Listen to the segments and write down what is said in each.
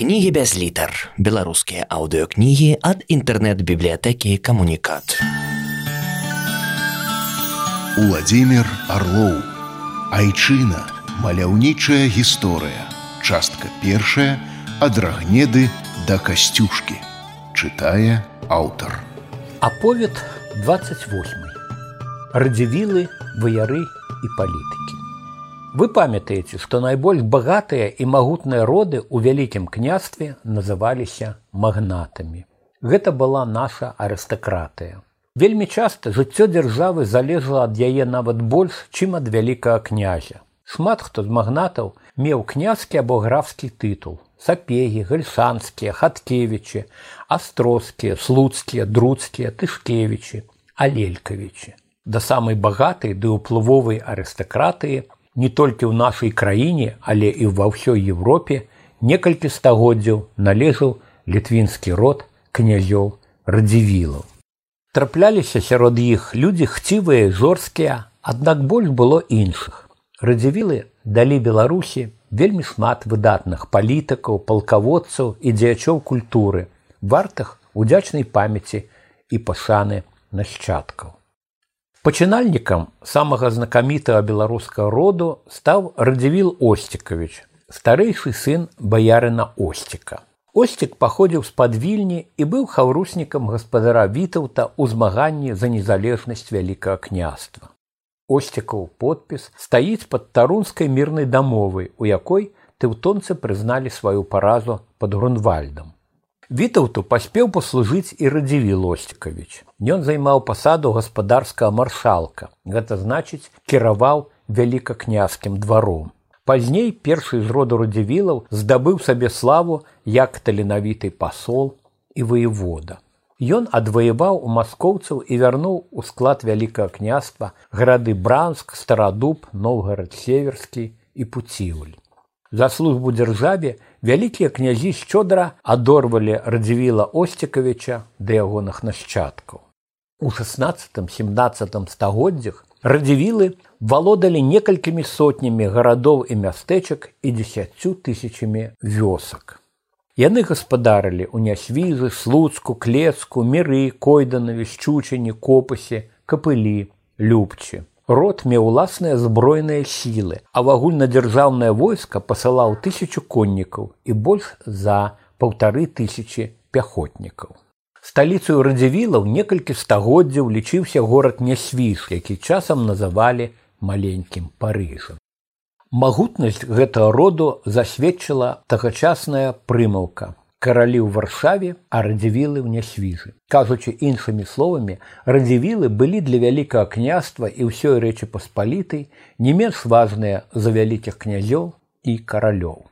Кнігі без літар. Беларускія аўдыокнігі ад інтэрнэт-бібліятэкі камунікат. Уладзімир Орлоў. Айчына, маляўнічая гісторыя. Частка першая ад рагнеды да касцюшкі. Чытае аўтар. Аповед 28. Радзівілы, ваяры і палітыкі. Вы памятаеце, што найбольш багатыя і магутныя роды ў вялікім княстве называліся магнатамі. Гэта была наша арыстакратыя. Вельмі часта жыццё дзяржавы залежала ад яе нават больш, чым ад вялікага князя. Шмат хто з магнатаў меў княскі або графскі тытул. Сапегі, гальшанскія, хаткевічы, астроскія, слуцкія, друцкія, тышкевічы, алелькавічы. Да самай багатай ды ўплывовай арыстакратыі не толькі ў нашай краіне, але і ва ўсёй Еўропе некалькі стагоддзяў належаў літвінскі род князёў радзівілаў. Трапляліся сярод іх людзі хцівыя жорсткія, аднак больш было іншых. Радзівілы далі Беларусі вельмі шмат выдатных палітыкаў, палкаводцаў і дзеячоў культуры, вартых удзячнай памяці і пашаны нашчадкаў. Пачынальнікам самага знакамітага беларускага роду стаў радзівіл Осцікавіч, старэйшы сын баярына Осціка. Осцік паходзіў з-пад вільні і быў хаўруснікам гаспадара вітаўта ў змаганні за незалежнасць вялікага княства. Осцікаў подпіс стаіць пад тарунскай мірнай дамовай, у якой тэўтонцы прызналі сваю паразу пад грунвальдам. Вітаўту паспеў паслужыць і радзіві Лосцікавіч. Ён займаў пасаду гаспадарскага маршалка. Гэта значыць, кіраваў вялікакняскім дваром. Пазней першы з роду радзівілаў здабыў сабе славу як таленавіты пасол і воевода. Ён адваяваў у маскоўцаў і вярнуў у склад вялікага княства гарады Бранск, старадуб, Новгарад северскі і пуцівль. За службу дзяржаве вялікія князі шчодра адорвалі радзівіла Осцікавіча да ягоных нашчадкаў. У 16-17 стагоддзях радзівілы валодалі некалькімі сотнямі гарадоў і мястэчак і дзесяцю тысячамі вёсак. Яны гаспадарылі ў нясвізы, слуцку, клецку, міры, койданаві, шчучані, копасе, капылі, любчы. Род меў уласныя збройныя сілы, а в агульнадзяржаўнае войска пасылаў тысячу коннікаў і больш за паўтары тысячи пяхотнікаў. Сталіцаю радзівілаў некалькі стагоддзяў лічыўся горад нясвіш, які часам называлі маленькім парыжам. Магутнасць гэтага роду засведчыла тагачасная прымаўка каралі ў варшаве, а радзівілы ў нясвіжы. Кажучы іншымі словамі, радзівілы былі для вялікага княства і ўсёй рэчы паспалітай не менш важныя за вялікіх князёў і каралёў.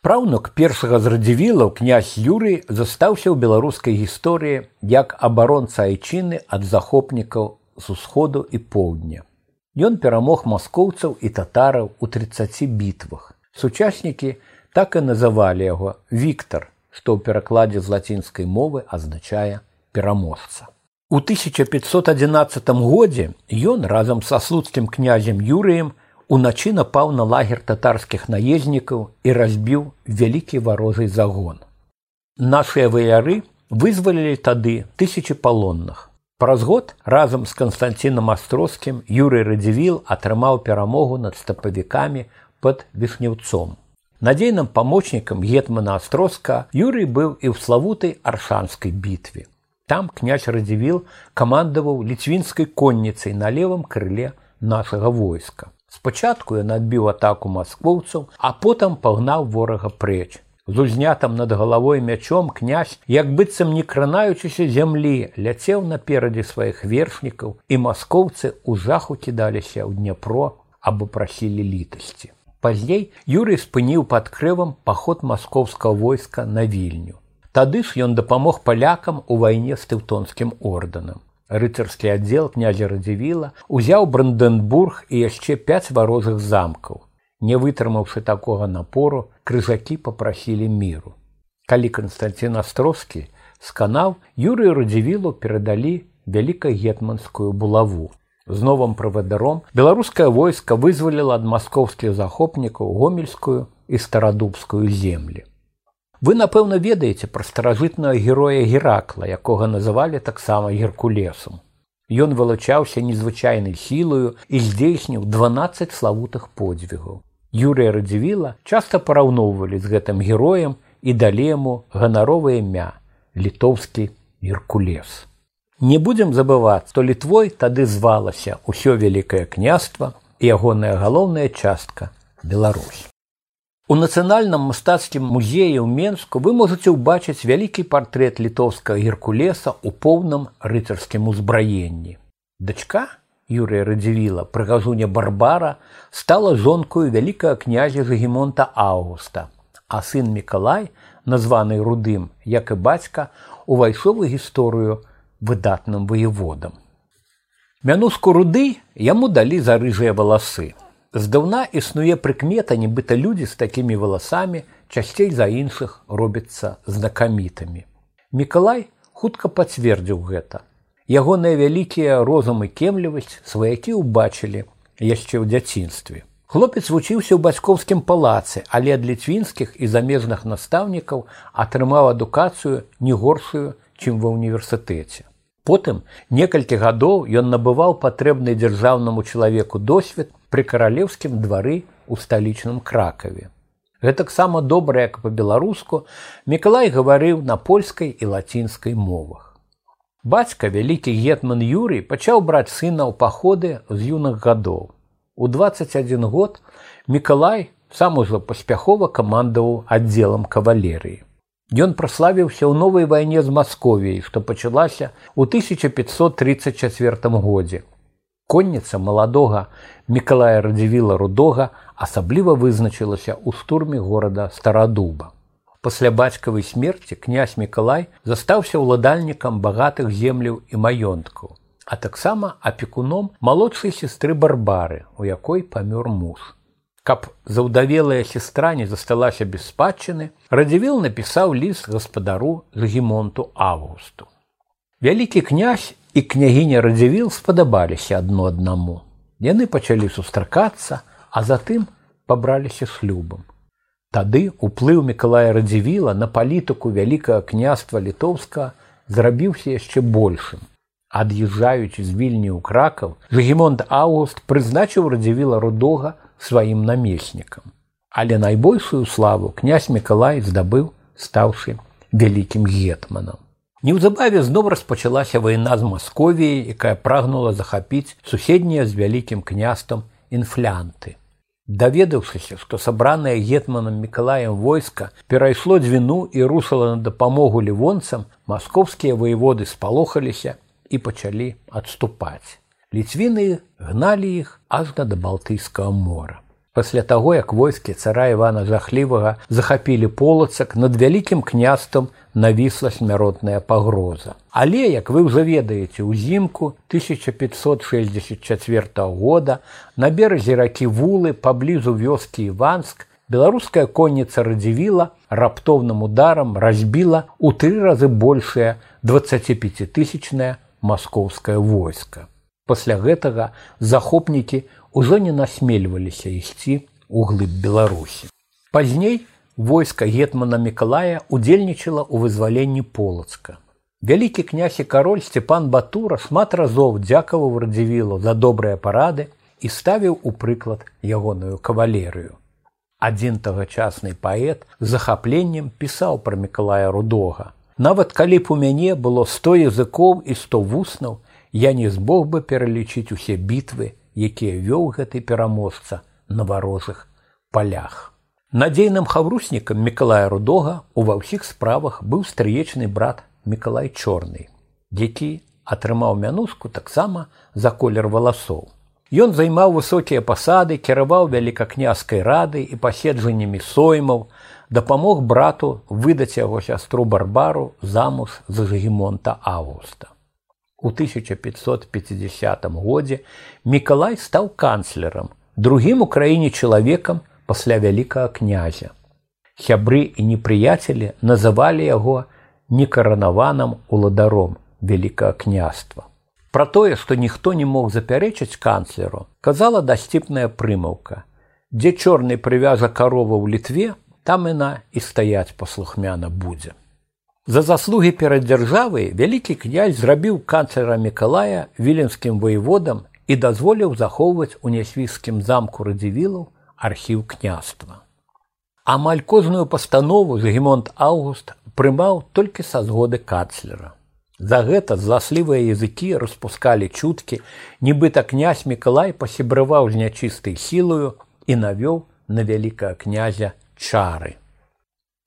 Праўнук першага з радзівілаў князь Юрый застаўся ў беларускай гісторыі як абаронца айчыны ад захопнікаў з усходу і поўдня. Ён перамог маскоўцаў і татараў у 30 бітвах. Сучаснікі так і называлі яго Віктор, што ў перакладзе з лацінскай мовы азначае пераможца. У 1511 годзе ён разам са слуцкім князем Юрыем уначы напаў на лагер татарскіх наезнікаў і разбіў вялікі варожай загон. Нашыя ваяры вызвалілі тады тысячи палонных. Праз год разам з Канстанцінам Астроскім Юрый Радзівіл атрымаў перамогу над стапавікамі пад вішнеўцом. Надзейным памочнікам гетмана Астроска Юрый быў і ў славутай аршанскай бітве. Там князь радзівіл камандаваў ліцвінскай конніцай на левым крыле нашага войска. Спачатку ён адбіў атаку масквоўцаў, а потым пагнаў ворага прэч. З узнятам над галавой мячом князь, як быццам не кранаючыся зямлі, ляцеў наперадзе сваіх вершнікаў і маскоўцы ў жаху кідаліся ў Дняпро або прасілі літасці. Пазней Юрый спыніў пад крывам паход маскоўскага войска на вільню. Тады ж ён дапамог палякам у вайне з тэўтонскім ордэнам. Рыцарскі аддзел князя радзівіла узяў Бранденбург і яшчэ пяць варожых замкаў. Не вытрымаўшы такога напору, крыжакі попрасілі міру. Калі Канстанцін Астроскі сканаў, Юрыю радзівілу перадалі вялікагетманскую булаву. З новым правадаром беларускае войска вызваліла ад маскоўскіх захопнікаў гомельскую і старадубскую землі. Вы, напэўна, ведаеце пра старажытнага героя геракла, якога называлі таксама геркулесам. Ён вылучаўся незвычайнай сілаю і здзейсніў 12 славутых подзвігаў. Юрыя радзівіла часта параўноўвалі з гэтым героем і далі яму ганаровае імя літоўскі геркулес. Не будзем забываць, што літвой тады звалася ўсё вялікае княства і ягоная галоўная частка Беларусь. У нацыянальным мастацкім музеі ў Менску вы можаце ўбачыць вялікі партрэт літоўскага геркулеса ў поўным рыцарскім узбраенні. Дачка Юрыя радзівіла прыгазуня барбара стала жонкою вялікага князя Жагемонта Аўгуста, а сын Миколай, названы рудым, як і бацька, увайшоў у гісторыю выдатным воеводам. Мянуску руды яму далі за рыжыя валасы. Здаўна існуе прыкмета, нібыта людзі з такімі валасамі часцей за іншых робяцца знакамітамі. Мікалай хутка пацвердзіў гэта. Ягоныя вялікія розум і кемлівасць сваякі ўбачылі яшчэ ў дзяцінстве. Хлопец вучыўся ў бацькоўскім палацы, але ад ліцвінскіх і замежных настаўнікаў атрымаў адукацыю не горшую, чым ва ўніверсітэце. Потым некалькі гадоў ён набываў патрэбны дзяржаўнаму чалавеку досвед пры каралеўскім двары ў сталічным кракаве. Гэтаксама добра, як па-беларуску, Мікалай гаварыў на польскай і лацінскай мовах. Бацька вялікі гетман Юрый пачаў браць сына ў паходы з юных гадоў. У 21 год Мікалай сам ужо паспяхова камандаваў аддзелам кавалерыі. Ён праславіўся ў новай вайне з Масковіяй, што пачалася ў 1534 годзе. Конніца маладога Мікалая радзівіла рудога асабліва вызначылася ў стурме горада старадуба. Пасля бацькавай смерці князь Мікалай застаўся ўладальнікам багатых земляў і маёнткаў, а таксама апекуном малодшай сестры барбары, у якой памёр муж. Каб заўдавелая сестра не засталася без спадчыны, радзівіл напісаў ліст гаспадару Загімонту августу. Вялікі князь і княгіня радзівіл спадабаліся адно аднаму. Яны пачалі сустракацца, а затым пабраліся шлюбам. Тады уплыў Миколая радзівіла на палітыку вялікага княства літоўска зрабіўся яшчэ большым. Ад'язджаючы з вільні ў кракаў, Загімонт Аўгуст прызначыў радзівіла рудога сваім намеснікам. Але найбольшую славу князь Миколай здабыў, стаўшы вялікім гетманам. Неўзабаве зноў распачалася вайна з Масковіяй, якая прагнула захапіць суседнія з вялікім княстам інфлянты. Даведаўшыся, што сабранае гетманам Миколаем войска перайшло дзвіну і русала на дапамогу лівонцам, маскоўскія воеводы спалохаліся і пачалі адступаць. Ліцвіны гналі іх ажна да балтыйскага мора. Пасля таго, як войскі цара Івана жахлівага захапілі полацак над вялікім княстам навісла смяротная пагроза. Але, як вы ўжо ведаеце, узімку 1564 года на беразе ракі вулы паблізу вёскі Іванск беларуская конніца радзівіла раптоўным ударам разбіла ў тры разы большее 25тысячнае маскоўскае войска. Пасля гэтага захопнікі ўжо не насмельваліся ісці ў глыб Беларусі. Пазней войска гетмана Миколая удзельнічала ў вызваленні полацка. Вялікі князь і кароль Степан Батура шмат разоў дзякаваў радзівілу за добрыя парады і ставіў у прыклад ягоную кавалерыю. Адзін тагачасны паэт з захапленнем пісаў пра Миколая рудога. Нават калі б у мяне было сто языкоў і сто вуснаў, я не змог бы пералічыць усе бітвы, якія вёў гэты пераможца на варожых палях. Надзейным хавруснікам Миколая рудога ува ўсіх справах быў стрыечны брат Миколай чорны, які атрымаў мянуску таксама за колер валасоў. Ён займаў высокія пасады, кіраваў вялікакняскай рады і паседжаннямі соймаў, дапамог брату выдаць яго сястру барбару замуж за жагемонта августа. У 1550 годзе Мікалай стаў канцлерам, другім у краіне чалавекам пасля вялікага князя. Хябры і непрыяцелі называлі яго некаранаваным уладаром вялікага княства. Пра тое, што ніхто не мог запярэчыць канцлеру, казала дасціпная прымаўка. Дзе чорны прывяза карова ў літве, там іна і стаяць паслухмяна будзе. За заслугі перад дзяржавай вялікі князь зрабіў канцлера Миколая віленскім воеводам і дазволіў захоўваць у нясвійскім замку радзівілаў архіў княства. Амаль кожную пастанову Гемонт Аўгуст прымаў толькі са згоды канцлера. За гэта зласлівыя языкі распускалі чуткі, нібыта князь Миколай пасябраваў з нячыстай сілаю і навёў на вялікага князя чары.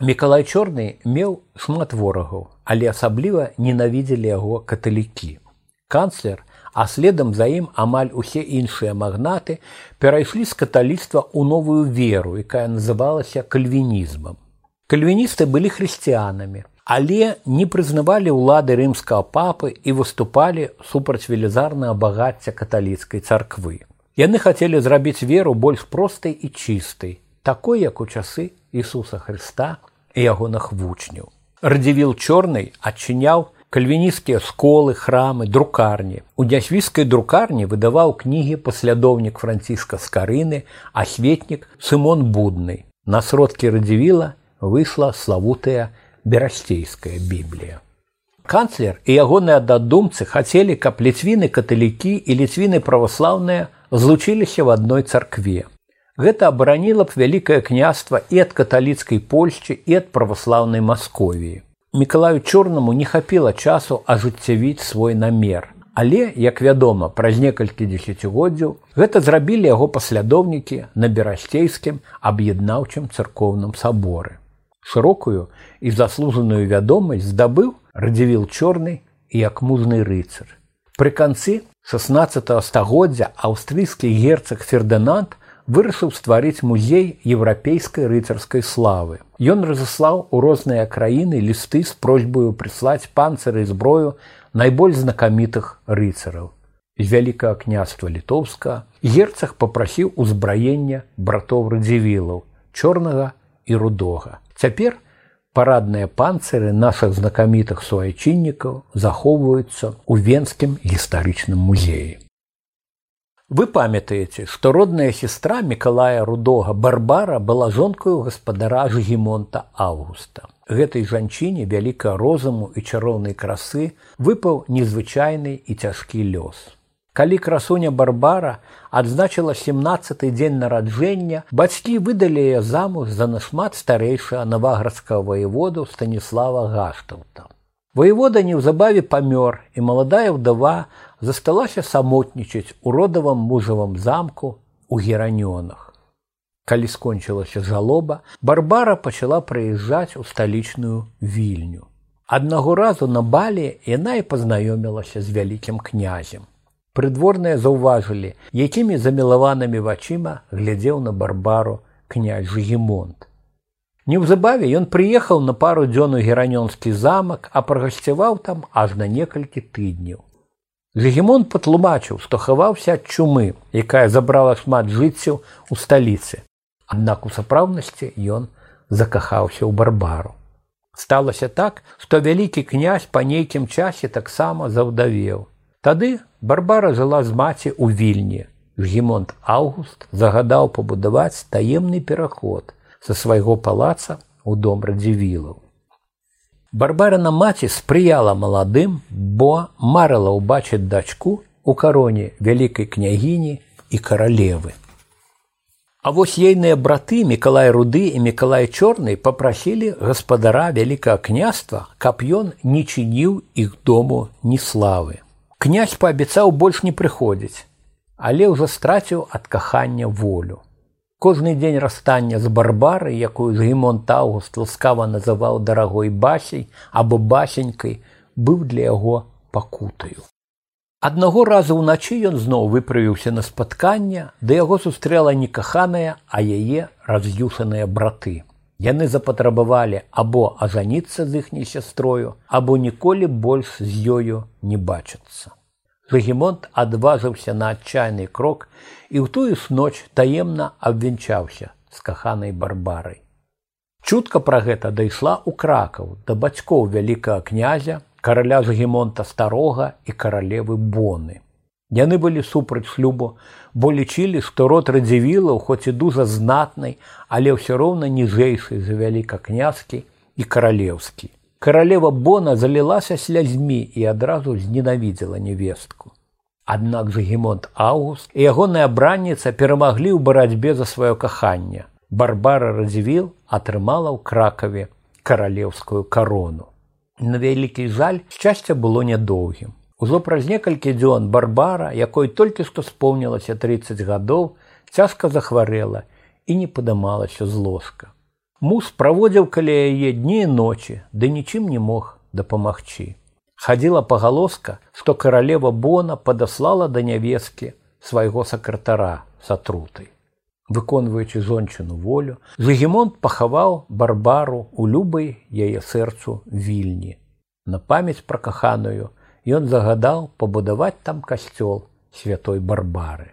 Миколай чорны меў шмат ворагаў, але асабліва ненавідзелі яго каталікі. Канцлер, а следам за ім амаль усе іншыя магнаты перайшлі з каталіцтва ў новую веру, якая называлася кальвінізмам. Кальвіністы былі хрысціянамі, але не прызнавалі ўлады рымскага папы і выступалі супраць велізарнага багацця каталіцкай царквы. Яны хацелі зрабіць веру больш простай і чыстай, такой як у часы Ісуса Хрыста і ягоных вучняў. Радзівіл чорнай адчыняў кальвіністскія сколы, храмы, друкарні. У нясвійскай друкарні выдаваў кнігі паслядоўнік франціска скарыны, асветнік Сымон будны. На сродкі радзівіла выйшла славутая берасцейская біблія. Канцлер і ягоныя дадумцы хацелі, каб ліцвіны каталікі і ліцвіны праваслаўныя злучыліся в адной царкве. Гэта абараніла б вялікае княства і ад каталіцкай Польшчы і ад праваслаўнай Масковіі. Мікалаю чорнаму не хапіла часу ажыццявіць свой намер. Але, як вядома, праз некалькі дзесяцігоддзяў гэта зрабілі яго паслядоўнікі на берасцейскім аб'яднаўчым царкоўным саборы. Шырокую і заслужаную вядомасць здабыў радзівіл чорны і як музны рыцар. Пры канцы 16 стагоддзя аўстрыйскі герцаг фердынант вырашыў стварыць музей еўрапейскай рыцарскай славы. Ён разаслаў у розныя краіны лісты з просьбаю прыслаць панцыры і зброю найбольш знакамітых рыцараў. З вялікага княства літоўска герцаг попрасіў узбраення братоў радзівілаў, чорнага і рудога. Цяпер парадныя панцыры нашых знакамітых суайчыннікаў захоўваюцца ў венскім гістарычным музеі. Вы памятаеце, што родная сестра Миколая рудога барбара была жонкаю гаспадара жгемонта августа. Гэтай жанчыне вялікая розуму і чароўнай красы выпаў незвычайны і цяжкі лёс. Калі красуня барбара адзначыла 17 дзень нараджэння, бацькі выдалі яе замуж за нашмат старэйшага наваградскага воеводу станіслава гаштаўта. Воевода неўзабаве памёр і маладая ўдава засталася самотнічаць у родавым мужавым замку у геранёнах. Калі скончылася жалоба, барбара пачала прыязджаць у сталічную вільню. Аднаго разу на балі яна і пазнаёмілася з вялікім князем. Прыдворныя заўважылі, якімі замілаванымі вачыма глядзеў на барбару князь Жгемонт. Неўзабаве ён прыехаў на пару дзён у геранёнскі замак, а прагасцяваў там аж на некалькі тыдняў. Легемон патлумачыў, што хаваўся ад чумы, якая забрала шмат жыццяў у сталіцы. Аднак у сапраўднасці ён закахаўся ў барбару. Сталася так, што вялікі князь па нейкім часе таксама заўдавеў. Тады барбара жыла з маці ў вільні. Гемонт Аўгуст загадаў пабудаваць таемны пераход са свайго палаца ў дом радзівілаў. Барбарана маці спрыяла маладым, бо марыла ўбачыць дачку у кароне вялікай княгіні і каралевы. А вось ейныя браты Миколай руды і Миколай чорны попрасілі гаспадара вялікага княства, каб ён не чыніў іх дому ні славы. Князь паабяцаў больш не прыходзіць, але ўжо страціў ад кахання волю. Кожны дзень расстання з барбары, якую Гмон Таўгуст ласкава называў дарагой басей або басенькай, быў для яго пакутаю. Аднаго разу ўначы ён зноў выправіўся на спатканне, да яго сустрэла не каханая, а яе раз'юшаныя браты. Яны запатрабавалі або ажаніцца з іхняй сястрою, або ніколі больш з ёю не бачацца. Гегемонт адважыўся на адчайны крок і ў тую ж ноч таемна абвенчаўся з каханай барбарай. Чутка пра гэта дайшла ў кракаў да бацькоў вялікага князя, караля Жгемонта старога і каралевы боны. Яны былі супраць шлюбу, бо лічылі, што род радзівілаў хоць і дужа знатнай, але ўсё роўна ніжэйшай за вялікакняцкі і каралеўскі. Каралева Бона залілася слязьмі і адразу зненавідзела невестку. Аднак Загемонт Аўгуст і ягоная бранніца перамаглі ў барацьбе за сваё каханне. Барбара Радзівіл атрымала ў кракаве каралеўскую карону. На вялікі жаль шчасця было нядоўгім. Ужо праз некалькі дзён барбара, якой толькі што спомнілася 30 гадоў, цяжка захварэла і не падымалася з ложка. Муж праводзіў каля яе дні і ночы, ды нічым не мог дапамагчы. Хадзіла пагалоска, што каралева Бона падаслала да нявескі свайго сакратара сатрутай. Выконваючы жончыну волю, Загемонт пахаваў барбару у любай яе сэрцу вільні. На памяць пра каханую ён загадаў пабудаваць там касцёл святой барбары.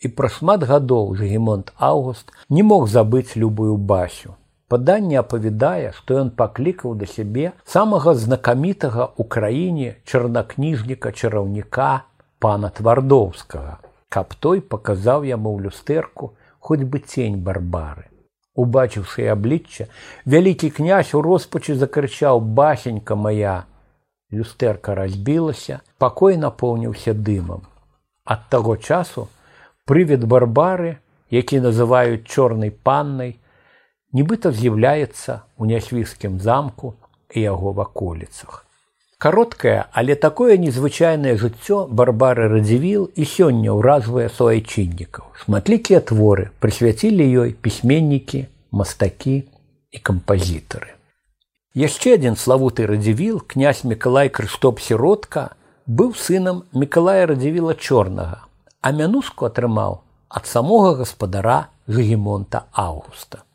І пра шмат гадоў Загемонт Аўгуст не мог забыць любую басю. Паданне апавядае, што ён паклікаў да сябе самага знакамітага ў краіне чарнакніжніка чараўніка пана твардоўскага, каб той паказаў яму ў люстэрку хоць бы цень барбары. Убачыўшы аблічча, вялікі князь у роспачы закрычаў бахенька моя. Люстэрка разбілася, пакой напоўніўся дымам. Ад таго часу прывід барбары, які называюць чорнай паннай, нібыта з'яўляецца ў нясвіскім замку і яго ваколіцах. Кароткае, але такое незвычайнае жыццё барбары радзівіл і сёння ўразвае суайчыннікаў. Шматлікія творы прысвяцілі ёй пісьменнікі, мастакі і кампазітары. Яшчэ адзін славуты радзівіл, князь Миколай Крыстоп сіротка быў сынам Миколая радзівіла чорнага, а мянуску атрымаў ад самога гаспадара Загемонта Аўгуста.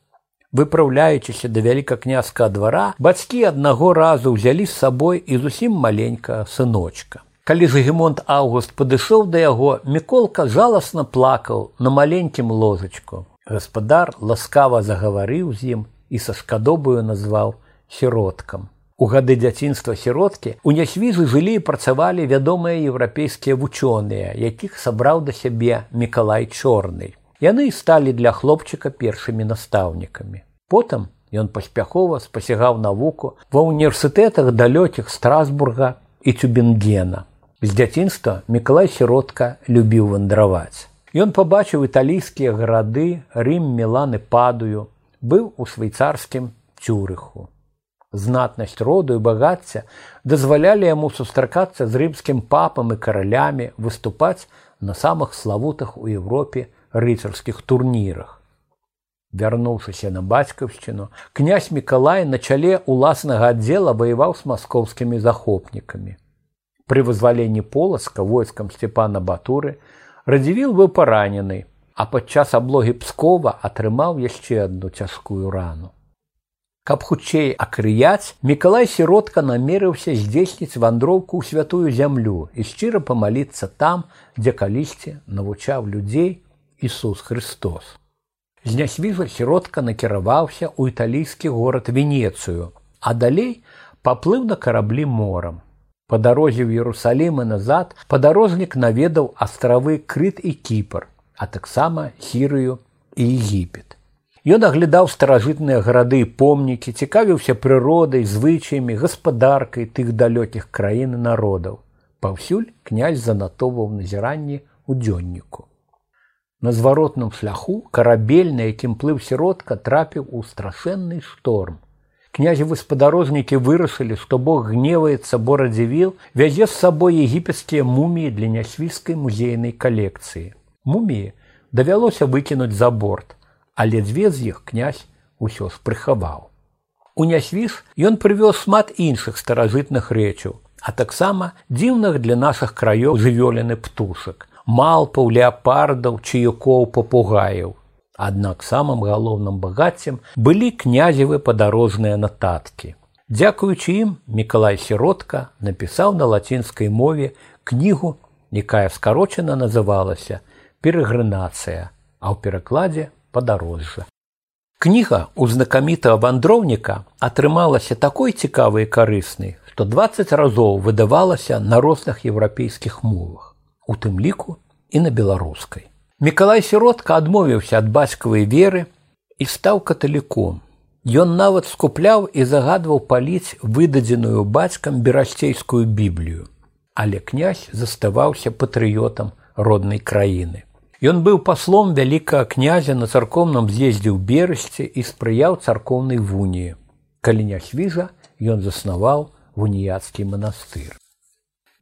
Выпраўляючыся да вялікакняска двара, бацькі аднаго разу ўзялі з сабой і зусім маленька сыночка. Калі Загемонт Аўгуст падышоў да яго, міколка жаласна плакаў на маленькім ложачку. Гаспадар ласкава загаварыў з ім і са скадобаю назваў сіроткам. У гады дзяцінства сіроткі у нясвізы жылі і працавалі вядомыя еўрапейскія вучоныя, якіх сабраў да сябе Миколай чорнай. Яны сталі для хлопчыка першымі настаўнікамі. Потым ён паспяхова спасягаў навуку ва ўніверсітэтах далёкіх страсбурга і цюбенгена. З дзяцінства Миколай сіротка любіў вандраваць. Ён пабачыў італійскія гарады, Рм, меланы падаю, быў у швейцарскім цюрыху. Знатнасць роду і багацця дазвалялі яму сустракацца з рымскім папам і каралямі выступаць на самых славутах у Еўропе рыцарскіх турнірах. Вярнуўшыся на бацькаўшчыну, князь Миколай на чале уласнага аддзела ваяваў з маскоўскімі захопнікамі. Пры вызваленні полацка войскам Сцепана Батуры радзівіл быў паранены, а падчас аблогі пскова атрымаў яшчэ адну цяжкую рану. Каб хутчэй акрыяць, Миколай сіротка намерыўся здзейсніць вандроўку ў святую зямлю і шчыра памаліцца там, дзе калісьці навучаў людзей Ісус Христос. З нясвіжа сіротка накіраваўся ў італійскі горад Венецыю, а далей паплыў на караблі морам. Па дарозе ў Ерусалімы назад падарожнік наведаў астравы крыт і кіпр, а таксама сірыю і егіпет. Ён аглядаў старажытныя гарады і помнікі, цікавіўся прыродай, звычаямі, гаспадаркай тых далёкіх краін народаў. Паўсюль князь занатоўваў назіранні ў дзённіку. На зваротным шляху карабель, на якім плыў сіротка, трапіў у страшэнны шторм. Князевы спадарожнікі вырашылі, што Бог гневаецца борадзівіл, вязе з сабой егіпецкія муміі для нясвійскай музейнай калекцыі. Муміі давялося выкінуць за борт, але дзве з іх князь усё спрыхаваў. У нясвіс ён прывёз шмат іншых старажытных рэчаў, а таксама дзіўных для нашых краёў жывёлены птушак, малпаў леапардаў чаякоў папугаяў. Аднак самым галоўным багаццем былі князевы падарожныя нататкі. Дзякуючы ім Миколай сіротка напісаў на лацінскай мове кнігу, якая скарочана называлася перагрынацыя, а ў перакладзе падарожжа. Кніга у знакамітага вандроўніка атрымалася такой цікавай і карыснай, што 20 разоў выдавалася на розных еўрапейскіх мовах. У тым ліку і на беларускай. Мікалай сіротка адмовіўся ад бацькавай веры і стаў каталіком. Ён нават скупляў і загадваў паліць выдадзеную бацькам берасцейскую біблію. Але князь заставаўся патрыётам роднай краіны. Ён быў паслом вялікага князя на царкоўным з'ездзе ў берасці і спрыяў царкоўнай вуніі. Калі не свіжа, ён заснаваў вуніяцкі манастыр.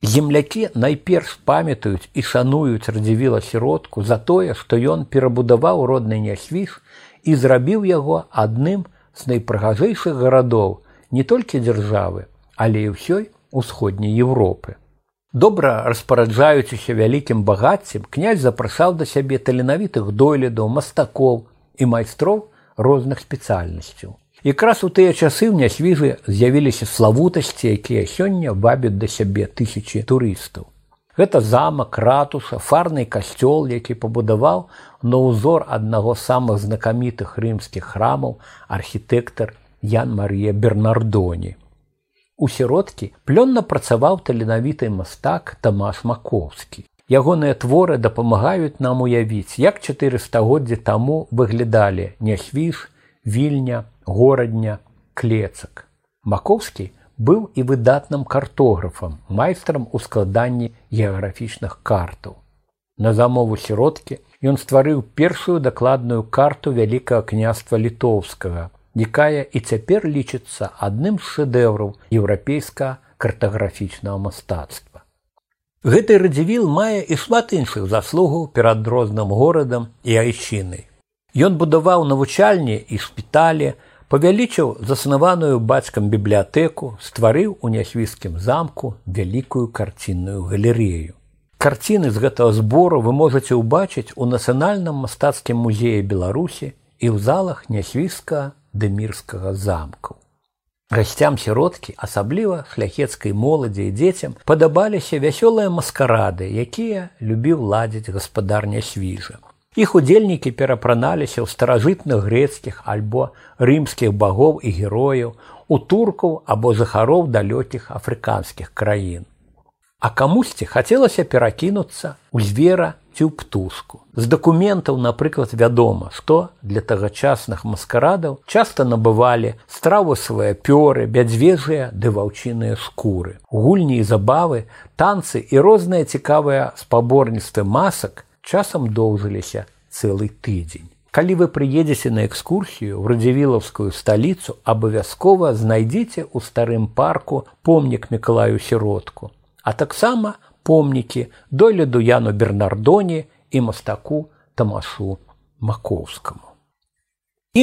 Землякі найперш памятаюць і шануюць радзівіла сіродку за тое, што ён перабудаваў родны нясвіж і зрабіў яго адным з найпрыгажэйшых гарадоў не толькі дзяржавы, але і ўсёй усходняй Еўропы. Добра распараджаючыся вялікім багаццем, князь запрашаў да сябе таленавітых дойлідаў, мастакоў і майстроў розных спецыяльнасцяў. Якраз у тыя часы ў нясвіжы з'явіліся славутасці, якія сёння вабяць да сябе тысячи турыстаў. Гэта замак, ратуша, фарны касцёл, які пабудаваў на ўзор аднаго з самых знакамітых рымскіх храмаў архітэктар Ян Марія Бернардоні. У сіродкі плённа працаваў таленавіты мастак Тамаш Макоўскі. Ягоныя творы дапамагаюць нам уявіць, як чатыры стагоддзі таму выглядалі нясвіж, вільня, горадня, клецак. Макоўскі быў і выдатным картографам, майстрам у складанні геаграфічных картаў. На замову сіродкі ён стварыў першую дакладную карту вялікага княства літоўскага, якая і цяпер лічыцца адным з шэдэўраў еўрапейска картаграфічнага мастацтва. Гэты радзівіл мае і шмат іншых заслугаў перад розным горадам і айчынай. Ён будаваў навучальні і шпіталі, павялічыў заснаваную бацькам бібліятэку, стварыў у нясвіскім замку вялікую карцінную галерею. Карціны з гэтага збору вы можаце ўбачыць у нацыянальным мастацкім музеі Беларусі і ў залах нясвіска дэмірскага замку. Гасцям сіродкі, асабліва шляхецкай моладзі і дзецям падабаліся вясёлыя маскарады, якія любіў ладзіць гаспадарня свіжа. Іх удзельнікі перапраналіся ў старажытных грецкіх альбо рымскіх багоў і герояў, у туркаў або захароў далёкіх афрыканскіх краін. А камусьці хацелася перакінуцца ў звера ці ў птушку. З дакументаў, напрыклад, вядома, што для тагачасных маскарадаў часта набывалі стравусавыя пёры, бядзвежыя ды ваўчыныя скуры. Гульні і забавы, танцы і розныя цікавыя спаборніцтвы масак часам доўжыліся цэлы тыдзень. Калі вы прыедзеце на экскурсію ў радзівілаўскую сталіцу, абавязкова знайдзіце ў старым парку помнік мікалаю сіродку а таксама помнікі догляду яну бернардоні і мастаку тамашу макоўскаму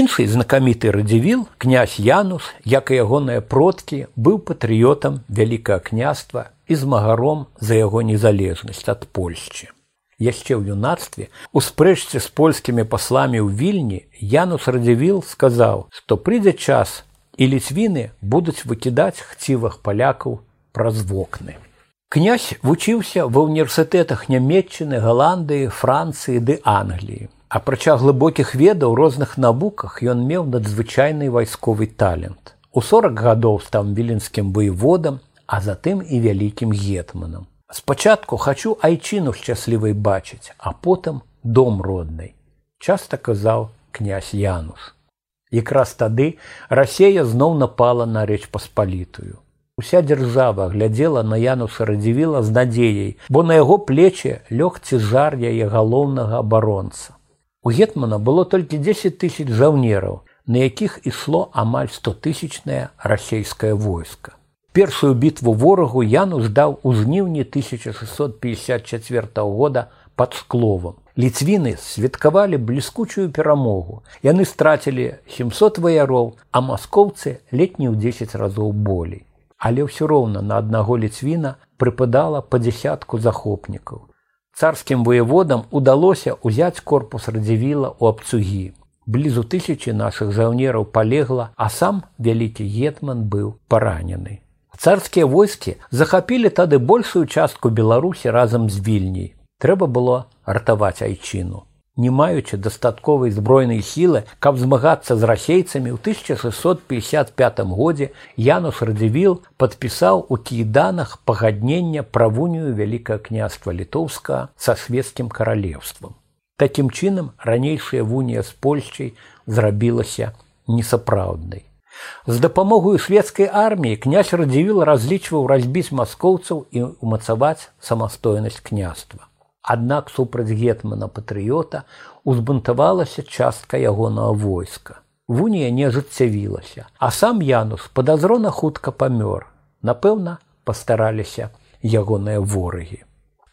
іншы знакаміты радзівіл князь янус як і ягоныя продкі быў патрыётам вялікае княства і змагаром за яго незалежнасць ад польшчы яшчэ ў юнацтве у спрэчцы з польскімі пасламі ў вільні янус радзівіл сказаў што прыйдзе час і ліцвіны будуць выкідаць хцівых палякаў праз вокны Князь вучыўся ва ўніверсітэтах нямметчыны, галандыі, францыі ды Англіі. Апрача глыбокіх ведаў розных навуках ён меў надзвычайны вайсковы талент. У 40 гадоў стаў віленскім воеводам, а затым і вялікім гетманам. Спачатку хачу айчыну шчаслівай бачыць, а потым дом роднай. Часта казаў князь Янус. Якраз тады рассея зноў напала на рэч паспалітую. Уся дзяржава глядзела на януса радзівіла з надзеяй, бо на яго плече лёг цяжар яе галоўнага абаронца. У гетмана было толькі 10 тысяч жаўнераў, на якіх ішло амаль 100тысячнае расейскае войска. Першую бітву ворагу яну здаў у жніўні 1654 года под скловам. Ліцвіны святкавалі бліскучую перамогу. Яны страцілі 700 ваяроў, а маскоўцы летні ў 10 разоў болей але ўсё роўна на аднаго ліцвіна прыпадала па дзясятку захопнікаў. Царскім воеводам удалося ўзяць корпус радзівіла ў абцугі. Блізу тысячи нашых жаўнераў палегла, а сам вялікі гетман быў паранены. Царскія войскі захапілі тады большую частку Беларусі разам з вільняй. Трэба было ратаваць айчыну. не маючы дастатковай збройнай сілы, каб змагацца з расейцамі ў 1655 годзе Янус Радзівіл падпісаў у кіданах пагаднення правунію вялікае княства літоўска са свецкім каралевствам. Такім чынам ранейшая вунія з Польшчай зрабілася несапраўднай. З дапамогою свецкай арміі князь радзівіл разлічваў разбіць маскоўцаў і ўмацаваць самастойнасць княства. Аднак супраць гетмана патрыёта узбунтавалася частка ягонага войска. Вунія не ажыццявілася, а сам Янус падазрона хутка памёр. Напэўна, пастараліся ягоныя ворагі.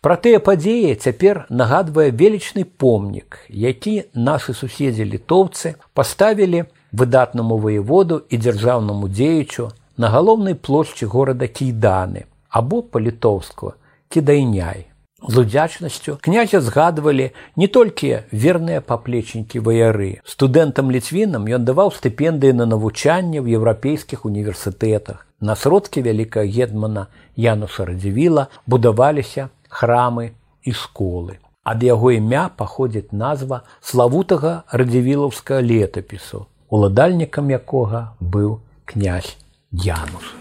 Пра тыя падзеі цяпер нагадвае велічны помнік, які нашы суседзі літоўцы паставілі выдатнаму воеводу і дзяржаўнаму дзеючу на галоўнай плошчы горада кійданы або па-літоўску кідайняй. З удзячнасцю князя згадвалі не толькі верныя паплечнікі ваяры. Студэнтам ліцвінам ён даваў стыпендыі на навучанне ў еўрапейскіх універсітэтах. На сродкі вялікага гетмана Януса радзівіла будаваліся храмы і школы. Ад яго імя паходзіць назва славутага радзівілаўскага летапісу уладальнікам якога быў князь Янус.